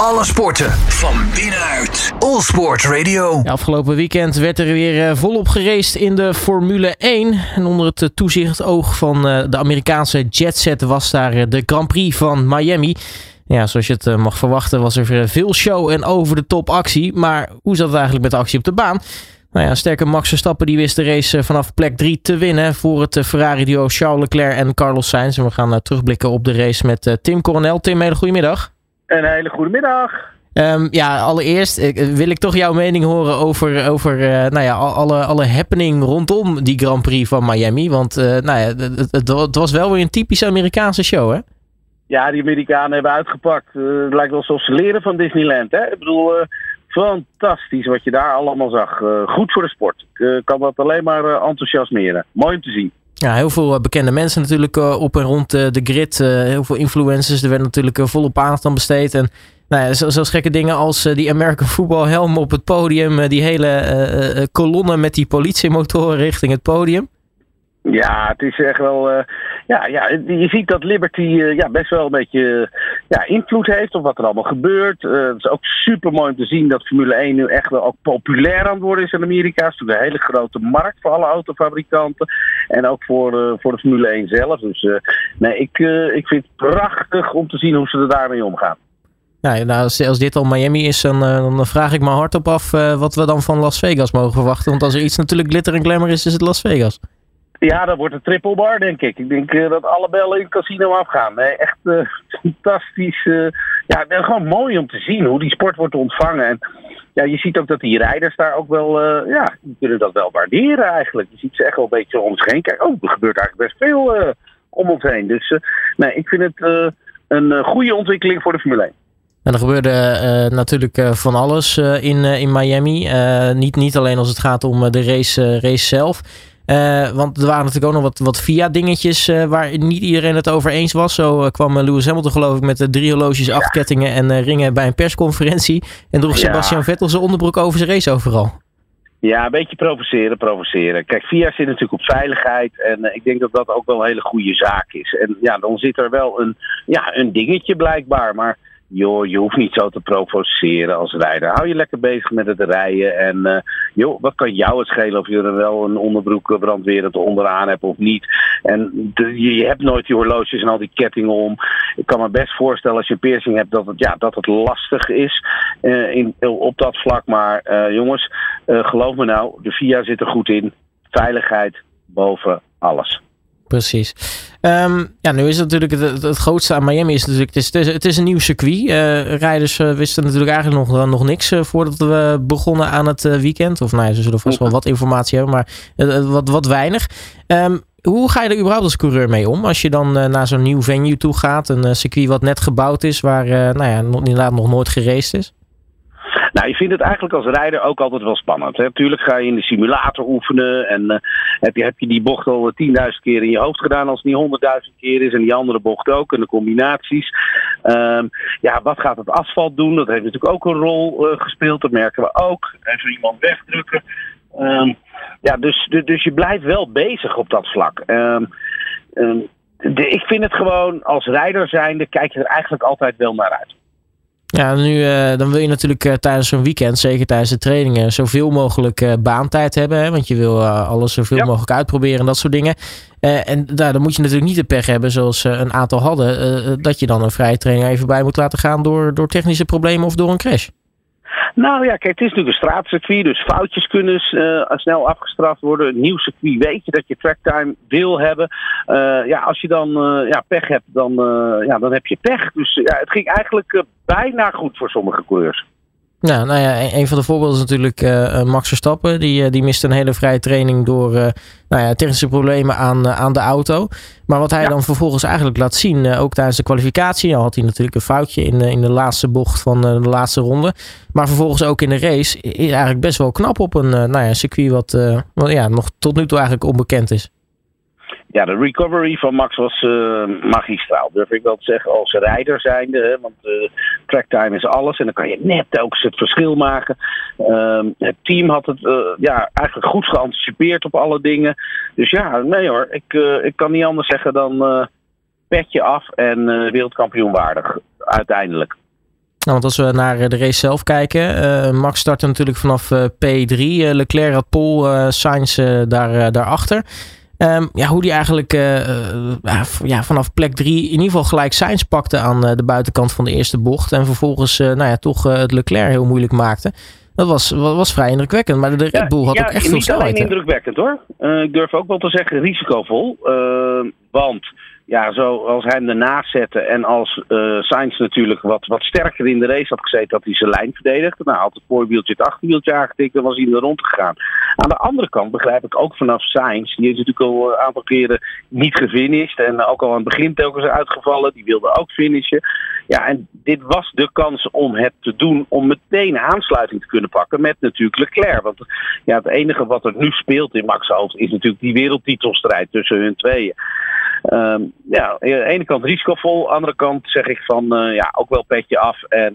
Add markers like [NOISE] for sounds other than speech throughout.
Alle sporten van binnenuit. All Sport Radio. Ja, afgelopen weekend werd er weer eh, volop geraced in de Formule 1. En onder het toezicht oog van eh, de Amerikaanse jetset was daar eh, de Grand Prix van Miami. Ja, zoals je het mag verwachten was er veel show en over de top actie. Maar hoe zat het eigenlijk met de actie op de baan? Nou ja, sterke Max Verstappen die wist de race vanaf plek 3 te winnen voor het Ferrari-duo Charles Leclerc en Carlos Sainz. En we gaan terugblikken op de race met Tim Coronel. Tim, hele goedemiddag. Een hele goede middag. Um, ja, allereerst wil ik toch jouw mening horen over, over uh, nou ja, alle, alle happening rondom die Grand Prix van Miami. Want uh, nou ja, het, het, was wel weer een typische Amerikaanse show, hè? Ja, die Amerikanen hebben uitgepakt. Uh, het lijkt wel alsof ze leren van Disneyland, hè? Ik bedoel, fantastisch wat je daar allemaal zag. goed voor de sport. Ik kan dat alleen maar enthousiasmeren. Mooi om te zien. Ja, heel veel bekende mensen natuurlijk op en rond de grid. heel veel influencers. Er werd natuurlijk volop aandacht aan besteed. En nou ja, zoals gekke dingen als die American Football helm op het podium. Die hele kolonne met die politiemotoren richting het podium. Ja, het is echt wel. ja, ja, je ziet dat Liberty ja, best wel een beetje ja, invloed heeft op wat er allemaal gebeurt. het is ook super mooi om te zien dat Formule 1 nu echt wel ook populair aan het worden is in Amerika. Het is natuurlijk een hele grote markt voor alle autofabrikanten. En ook voor, voor de Formule 1 zelf. Dus nee, ik, ik vind het prachtig om te zien hoe ze er daarmee omgaan. Nou, als, dit al Miami is, dan, eh, dan vraag ik me hardop af wat we dan van Las Vegas mogen verwachten. Want als er iets natuurlijk glitter en glamour is, is het Las Vegas. Ja, dat wordt een triple bar, denk ik. Ik denk uh, dat alle bellen in het casino afgaan. Nee, echt [LAUGHS] fantastisch. ja, gewoon mooi om te zien hoe die sport wordt ontvangen. En ja, je ziet ook dat die rijders daar ook wel, ja, die kunnen dat wel waarderen eigenlijk. Je ziet ze echt wel een beetje om zich heen kijken. Oh, er gebeurt eigenlijk best veel om ons heen. Dus nee, ik vind het een goede ontwikkeling voor de Formule 1. En er gebeurde uh, natuurlijk uh, van alles uh, in, in Miami. niet, niet alleen als het gaat om de race, race zelf. Want er waren natuurlijk ook nog wat, wat via-dingetjes waar niet iedereen het over eens was. Zo kwam Lewis Hamilton geloof ik met de drie horloges, ja. afkettingen en ringen bij een persconferentie. En droeg ja. Sebastian Vettel zijn onderbroek over zijn race overal. Ja, een beetje provoceren, provoceren. Kijk, VIA zit natuurlijk op veiligheid en ik denk dat dat ook wel een hele goede zaak is. En ja, dan zit er wel een, ja, een dingetje blijkbaar, maar joh, je hoeft niet zo te provoceren als rijder. Hou je lekker bezig met het rijden. En uh, joh, wat kan jou het schelen of je er wel een onderbroek brandwerend onderaan hebt of niet. En je, hebt nooit die horloges en al die kettingen om. Ik kan me best voorstellen als je een piercing hebt dat het, ja, dat het lastig is uh, in, op dat vlak. Maar uh, jongens, geloof me nou, de VIA zit er goed in. Veiligheid boven alles. Precies. Um, ja, nu is het natuurlijk het, het, grootste aan Miami is natuurlijk, het is, het is een nieuw circuit. Uh, rijders uh, wisten natuurlijk eigenlijk nog, nog niks uh, voordat we begonnen aan het weekend. Of nou ja, ze zullen vast wel wat informatie hebben, maar wat, wat weinig. Um, hoe ga je er überhaupt als coureur mee om? Als je dan naar zo'n nieuw venue toe gaat, een circuit wat net gebouwd is, waar nou ja, inderdaad nog nooit geraced is? Nou, je vindt het eigenlijk als rijder ook altijd wel spannend. Hè? Natuurlijk ga je in de simulator oefenen en uh, heb, je, heb je die bocht al 10.000 keer in je hoofd gedaan als het niet 100.000 keer is en die andere bocht ook en de combinaties. Um, ja, wat gaat het asfalt doen? Dat heeft natuurlijk ook een rol uh, gespeeld, dat merken we ook. Even iemand wegdrukken. Um, ja, dus, dus je blijft wel bezig op dat vlak. De, ik vind het gewoon als rijder zijnde kijk je er eigenlijk altijd wel naar uit. Ja, nu uh, dan wil je natuurlijk uh, tijdens zo'n weekend, zeker tijdens de trainingen, zoveel mogelijk uh, baantijd hebben. Hè? Want je wil alles zoveel ja. mogelijk uitproberen en dat soort dingen. en nou, dan moet je natuurlijk niet de pech hebben, zoals een aantal hadden, dat je dan een vrije training even bij moet laten gaan door, door technische problemen of door een crash. Nou ja, kijk, het is natuurlijk een straatcircuit, dus foutjes kunnen uh, snel afgestraft worden. Een nieuw circuit weet je dat je tracktime wil hebben. Uh, ja, als je dan uh, ja, pech hebt, dan, ja, dan heb je pech. Dus ja, het ging eigenlijk bijna goed voor sommige coureurs. Ja, nou ja, een van de voorbeelden is natuurlijk uh, Max Verstappen. Die, uh, die miste een hele vrije training door uh, nou ja, technische problemen aan, aan de auto. Maar wat hij ja. dan vervolgens eigenlijk laat zien, ook tijdens de kwalificatie, al had hij natuurlijk een foutje in, in de laatste bocht van de laatste ronde. Maar vervolgens ook in de race is eigenlijk best wel knap op een nou ja, circuit wat, wat ja, nog tot nu toe eigenlijk onbekend is ja, de recovery van Max was uh, magistraal, durf ik wel te zeggen, als rijder zijnde. Hè, want uh, tracktime is alles en dan kan je net ook het verschil maken. Uh, het team had het uh, ja, eigenlijk goed geanticipeerd op alle dingen. Dus ja, nee hoor, ik, ik kan niet anders zeggen dan petje af en wereldkampioen waardig, uiteindelijk. want als we naar de race zelf kijken, Max startte natuurlijk vanaf P3, Leclerc had Pol, Sainz daar, daarachter. Um, ja, hoe die eigenlijk ja, vanaf plek 3 in ieder geval gelijk Sainz pakte aan de buitenkant van de eerste bocht. En vervolgens nou ja, toch het Leclerc heel moeilijk maakte. Dat was, was vrij indrukwekkend. Maar de Red Bull had ook echt veel snelheid. Niet alleen indrukwekkend hoor. Ik durf ook wel te zeggen risicovol. Uh, want ja, zo als hij hem ernaast zette en als uh, Sainz natuurlijk wat, wat sterker in de race had gezeten, dat hij zijn lijn verdedigde. Nou, had het voorwieltje het achterwieltje aangetikt, dan was hij er rond gegaan. Aan de andere kant begrijp ik ook vanaf Sainz, die is natuurlijk al een aantal keren niet gefinished en ook al aan het begin telkens uitgevallen, die wilde ook finishen. Ja, en dit was de kans om het te doen, om meteen aansluiting te kunnen pakken met natuurlijk Leclerc. Want ja, het enige wat er nu speelt in Max hoofd is natuurlijk die wereldtitelstrijd tussen hun tweeën. Um, ja, aan de ene kant risicovol, aan de andere kant zeg ik van uh, ja, ook wel petje af en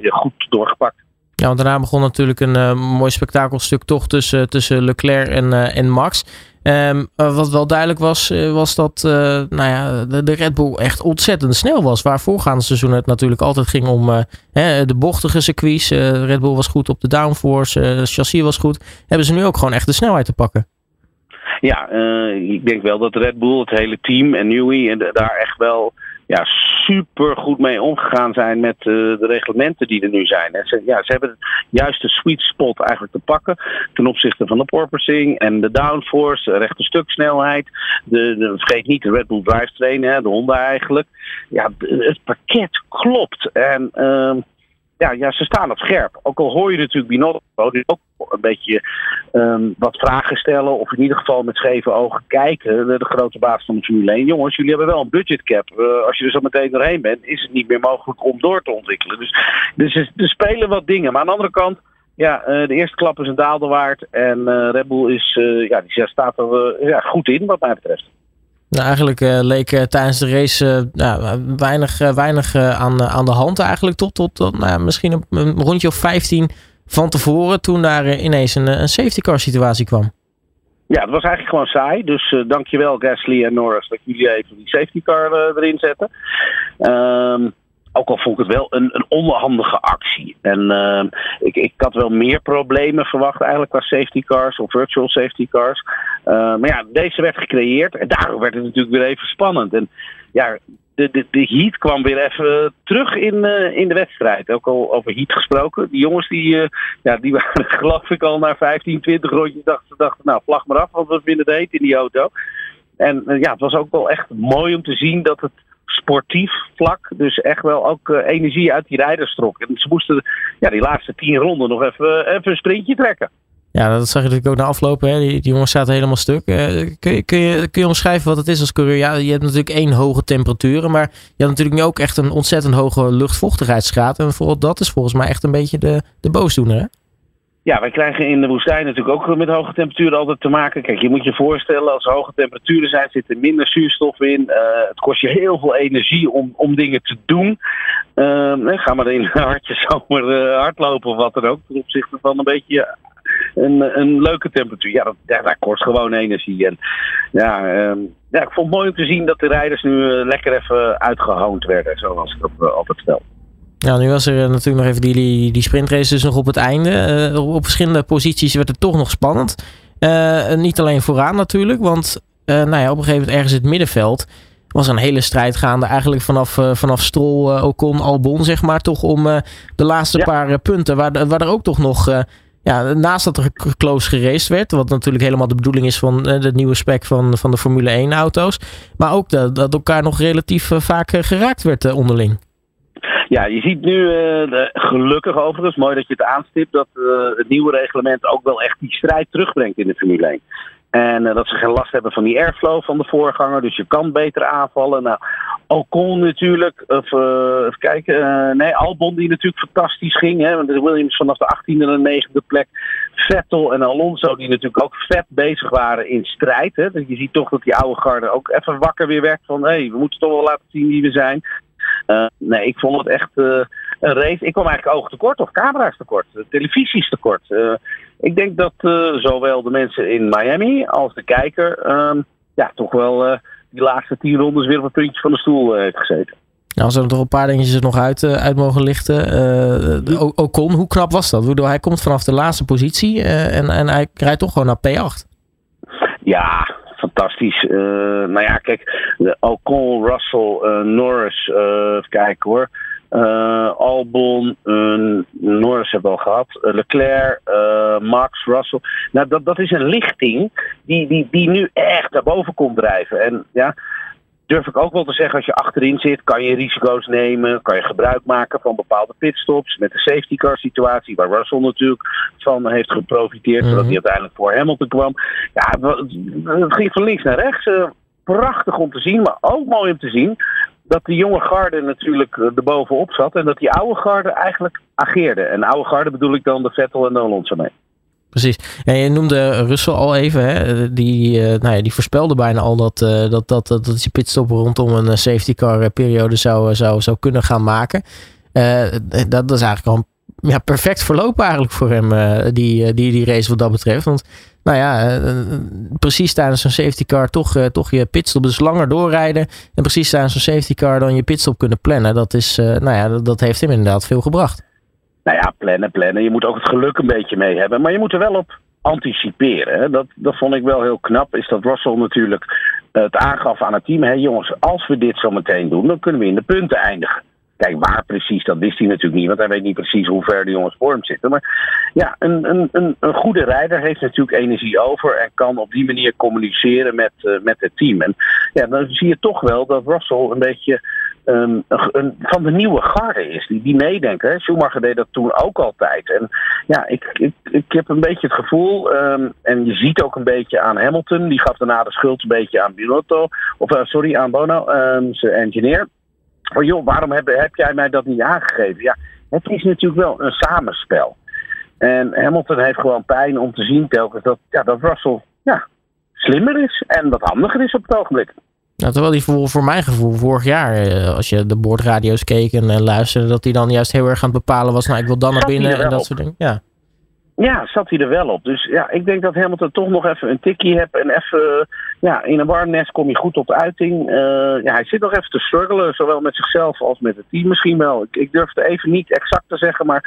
je goed doorgepakt. Ja, want daarna begon natuurlijk een uh, mooi spektakelstuk toch tussen, tussen Leclerc en, en Max. Um, wat wel duidelijk was, was dat nou ja, de, de, Red Bull echt ontzettend snel was. Waar voorgaande seizoen het natuurlijk altijd ging om de bochtige circuits. Red Bull was goed op de downforce, de chassis was goed. Hebben ze nu ook gewoon echt de snelheid te pakken? Ja, uh, ik denk wel dat Red Bull, het hele team en Newey en daar echt wel ja, super goed mee omgegaan zijn met uh, de reglementen die er nu zijn. En ze, ja, ze hebben juist de sweet spot eigenlijk te pakken ten opzichte van de porpoising en de downforce, de rechte stuksnelheid. De, de, vergeet niet de Red Bull drivetrain, hè, de Honda eigenlijk. Ja, het pakket klopt. En uh, ja, ja, ze staan op scherp. Ook al hoor je natuurlijk Binotto, die ook een beetje um, wat vragen stellen. Of in ieder geval met scheve ogen kijken. De, de grote baas van de Formule 1. Jongens, jullie hebben wel een budgetcap. Uh, als je er zo meteen doorheen bent, is het niet meer mogelijk om door te ontwikkelen. Dus, dus er spelen wat dingen. Maar aan de andere kant. Ja, uh, de eerste klap is een daalde waard. En uh, Red Bull is, ja, die staat er ja, goed in, wat mij betreft. Nou, eigenlijk uh, leek uh, tijdens de race uh, nou, weinig, weinig aan, aan de hand eigenlijk. Tot, tot, tot nou, misschien een, rondje of 15 van tevoren. Toen daar ineens een, een safety car situatie kwam. Ja, het was eigenlijk gewoon saai. Dus dankjewel Gasly en Norris dat jullie even die safety car erin zetten. Ehm, ook al vond ik het wel een, een actie. En uh, ik, ik had wel meer problemen verwacht eigenlijk qua safety cars of virtual safety cars. Uh, maar ja, deze werd gecreëerd en daardoor werd het natuurlijk weer even spannend. En ja, de, de, de heat kwam weer even terug in, uh, in de wedstrijd. Ook al over heat gesproken. Die jongens die, uh, ja, die waren [LAUGHS] geloof ik al na 15, 20 rondjes dachten, dachten nou vlag maar af, want we vinden het heet in die auto. En ja, het was ook wel echt mooi om te zien dat het sportief vlak. Dus echt wel ook uh, energie uit die rijders trok. En ze moesten ja, die laatste tien ronden nog even, even een sprintje trekken. Ja, dat zag je natuurlijk ook na aflopen. Hè? Die, jongens zaten helemaal stuk. Uh, kun, je, kun, je, kun je omschrijven wat het is als coureur? Ja, je hebt natuurlijk één hoge temperaturen. Maar je had natuurlijk nu ook echt een ontzettend hoge luchtvochtigheidsgraad. En vooral dat is volgens mij echt een beetje de, de boosdoener. Hè? Ja, wij krijgen in de woestijn natuurlijk ook met hoge temperaturen altijd te maken. Kijk, je moet je voorstellen, als er hoge temperaturen zijn, zit er minder zuurstof in. Uh, het kost je heel veel energie om, om dingen te doen. Uh, ga maar in een hartje zomer uh, hardlopen of wat dan ook. Ten opzichte van een beetje een, een leuke temperatuur. Ja, dat, dat, kost gewoon energie. En ja, ehm, ja, ik vond het mooi om te zien dat de rijders nu lekker even uitgehoond werden, zoals ik dat altijd stel. Ja, nu was er eh, natuurlijk nog even die, die sprintrace dus nog op het einde. Uh, op verschillende posities werd het toch nog spannend. Uh, niet alleen vooraan natuurlijk, want uh, nou ja, op een gegeven moment ergens in het middenveld was een hele strijd gaande. Eigenlijk vanaf, vanaf Stroll, Ocon, Albon, zeg maar. Toch om de laatste paar punten. Waar, waar er ook toch nog, ja, naast dat er close geraced werd. Wat natuurlijk helemaal de bedoeling is van de nieuwe spec van, van de Formule 1 auto's. Maar ook dat, dat elkaar nog relatief vaak geraakt werd onderling. Ja, je ziet nu uh, gelukkig overigens, mooi dat je het aanstipt, dat uh, het nieuwe reglement ook wel echt die strijd terugbrengt in de Formule 1. En uh, dat ze geen last hebben van die airflow van de voorganger, dus je kan beter aanvallen. Nou, Ocon natuurlijk, of even kijken, nee, Albon die natuurlijk fantastisch ging. Hè, want Williams vanaf de 18e en de 9e plek. Vettel en Alonso die natuurlijk ook vet bezig waren in strijd. Hè. Dus je ziet toch dat die oude garde ook even wakker weer werd van... hé, hey, we moeten toch wel laten zien wie we zijn. Uh, nee, ik vond het echt uh, een race. Ik kwam eigenlijk oog tekort of camera's tekort, televisies tekort. Uh, ik denk dat zowel de mensen in Miami als de kijker ja, toch wel die laatste tien rondes weer op een puntje van de stoel heeft gezeten. Nou, als er nog een paar dingetjes er nog uit, uit mogen lichten. Uh, Ocon, hoe knap was dat? Bedoel, hij komt vanaf de laatste positie en, en hij rijdt toch gewoon naar P8. Ja, fantastisch. Uh, nou ja, kijk, Ocon, Russell, Norris, even kijken hoor. Albon, Norris hebben we al gehad. Leclerc, Max, Russell. Nou, dat, dat is een lichting die, die, die nu echt naar boven komt drijven. En ja, durf ik ook wel te zeggen, als je achterin zit, kan je risico's nemen, kan je gebruik maken van bepaalde pitstops. Met de safety car situatie, waar Russell natuurlijk van heeft geprofiteerd, mm zodat hij uiteindelijk voor Hamilton kwam. Ja, het ging van links naar rechts. Uh, prachtig om te zien, maar ook mooi om te zien dat die jonge garde natuurlijk eh, erbovenop zat en dat die oude garde eigenlijk ageerde. En oude garde bedoel ik dan de Vettel en de Alonso mee. Precies. En je noemde Russell al even. Hè? Die, uh, nou ja, die voorspelde bijna al dat, uh, dat, dat, dat, die pitstop rondom een safety car periode zou, zou, zou kunnen gaan maken. Dat, is eigenlijk al ja, perfect verlopen eigenlijk voor hem, die, die, die race wat dat betreft. Want nou ja, precies tijdens een safety car toch, toch je pitstop dus langer doorrijden. En precies tijdens een safety car dan je pitstop kunnen plannen. Dat, is, nou ja, dat heeft hem inderdaad veel gebracht. Nou ja, plannen, plannen. Je moet ook het geluk een beetje mee hebben. Maar je moet er wel op anticiperen. Hè. Dat, dat vond ik wel heel knap. Is dat Russell natuurlijk het aangaf aan het team. Hé jongens, als we dit zo meteen doen, dan kunnen we in de punten eindigen. Kijk, waar precies, dat wist hij natuurlijk niet. Want hij weet niet precies hoe ver de jongens voor hem zitten. Maar ja, een, een, een, een goede rijder heeft natuurlijk energie over. En kan op die manier communiceren met, uh, met het team. En ja, dan zie je toch wel dat Russell een beetje van de nieuwe garde is. Die, die meedenken. Schumacher deed dat toen ook altijd. En ja, ik, ik, ik heb een beetje het gevoel. Um, en je ziet ook een beetje aan Hamilton. Die gaf daarna de schuld een beetje aan Binotto. Of uh, sorry, aan Bono, um, zijn engineer. Maar joh, waarom heb, heb jij mij dat niet aangegeven? Ja, het is natuurlijk wel een samenspel. En Hamilton heeft gewoon pijn om te zien telkens dat, ja, dat Russell ja, slimmer is en wat handiger is op het ogenblik. Nou, terwijl die voor, voor mijn gevoel vorig jaar, eh, als je de boordradio's keek en, en luisterde, dat hij dan juist heel erg aan het bepalen was, nou ik wil dan naar binnen en dat soort dingen. Ja. Ja, zat hij er wel op. Dus ja, ik denk dat Hamilton toch nog even een tikkie hebt. En even, ja, in een warm nest kom je goed op uiting. Uh, ja, hij zit nog even te struggelen, zowel met zichzelf als met het team misschien wel. Ik, ik durf het even niet exact te zeggen, maar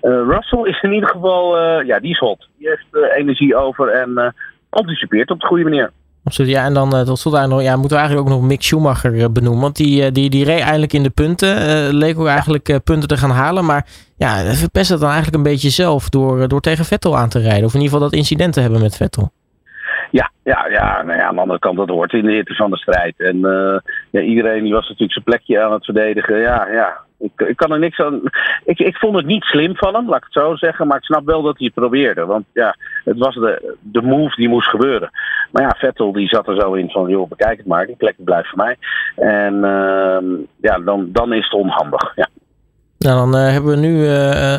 Russell is in ieder geval, ja, die is hot. Die heeft energie over en anticipeert op de goede manier. Absoluut, ja. En dan uh, tot slot nog, ja, moeten we eigenlijk ook nog Mick Schumacher uh, benoemen. Want die, uh, die, die reed eigenlijk in de punten. leek ook eigenlijk punten te gaan halen. Maar ja, verpest het dan eigenlijk een beetje zelf door, door tegen Vettel aan te rijden. Of in ieder geval dat incident te hebben met Vettel. Ja, ja, ja, nou ja, aan de andere kant, dat hoort in de hitte van de strijd. En ja, iedereen die was natuurlijk zijn plekje aan het verdedigen. Ja, ja, ik, ik, kan er niks aan. Ik, ik vond het niet slim van hem, laat ik het zo zeggen. Maar ik snap wel dat hij het probeerde. Want ja, het was de, de move die moest gebeuren. Maar ja, Vettel die zat er zo in van: joh, bekijk het maar, die plek blijft voor mij. En uh, ja, dan, dan is het onhandig. Ja. Nou, dan uh, hebben we nu uh,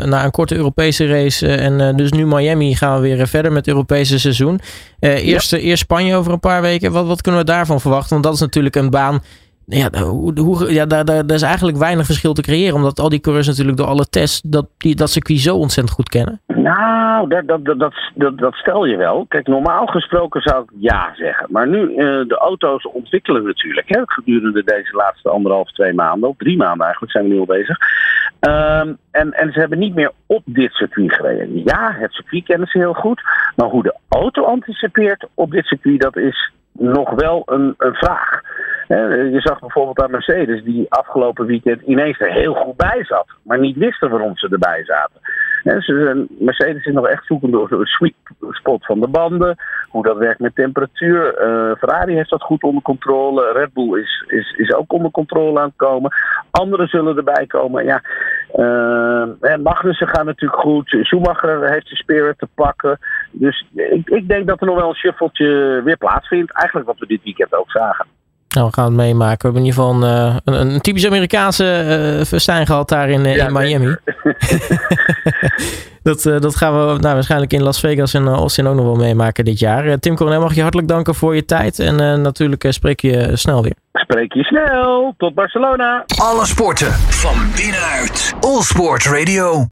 na een korte Europese race en dus nu Miami gaan we weer verder met het Europese seizoen. eerst, ja. eerst Spanje over een paar weken. Wat, wat kunnen we daarvan verwachten? Want dat is natuurlijk een baan ja, hoe, hoe, ja daar, daar, daar, is eigenlijk weinig verschil te creëren. Omdat al die coureurs natuurlijk door alle tests dat, die, dat circuit zo ontzettend goed kennen. Nou, dat, dat, dat, dat, dat stel je wel. Kijk, normaal gesproken zou ik ja zeggen. Maar nu, uh, de auto's ontwikkelen natuurlijk. Hè, gedurende deze laatste anderhalf, twee maanden. Of drie maanden eigenlijk zijn we nu al bezig. Um, en, en ze hebben niet meer op dit circuit gereden. Ja, het circuit kennen ze heel goed. Maar hoe de auto anticipeert op dit circuit, dat is nog wel een, een vraag. Je zag bijvoorbeeld aan Mercedes, die afgelopen weekend ineens er heel goed bij zat, maar niet wisten waarom ze erbij zaten. Mercedes is nog echt zoekend door de sweet spot van de banden, hoe dat werkt met temperatuur. Uh, Ferrari heeft dat goed onder controle. Red Bull is, is, is ook onder controle aan het komen. Anderen zullen erbij komen. Ja, uh, Magnussen gaat natuurlijk goed. Schumacher heeft de spirit te pakken. Dus ik, ik denk dat er nog wel een shuffeltje weer plaatsvindt. Eigenlijk wat we dit weekend ook zagen. Nou, we gaan het meemaken. We hebben in ieder geval een, eh, een, een typisch Amerikaanse uh, festijn gehad daar in, ja, in Miami. [LAUGHS] dat, uh, dat gaan we nou, waarschijnlijk in Las Vegas en Austin ook nog wel meemaken dit jaar. Tim Coronel, mag je hartelijk danken voor je tijd. En natuurlijk spreek je snel weer. Spreek je snel. Tot Barcelona. Alle sporten van binnenuit. All Sport Radio.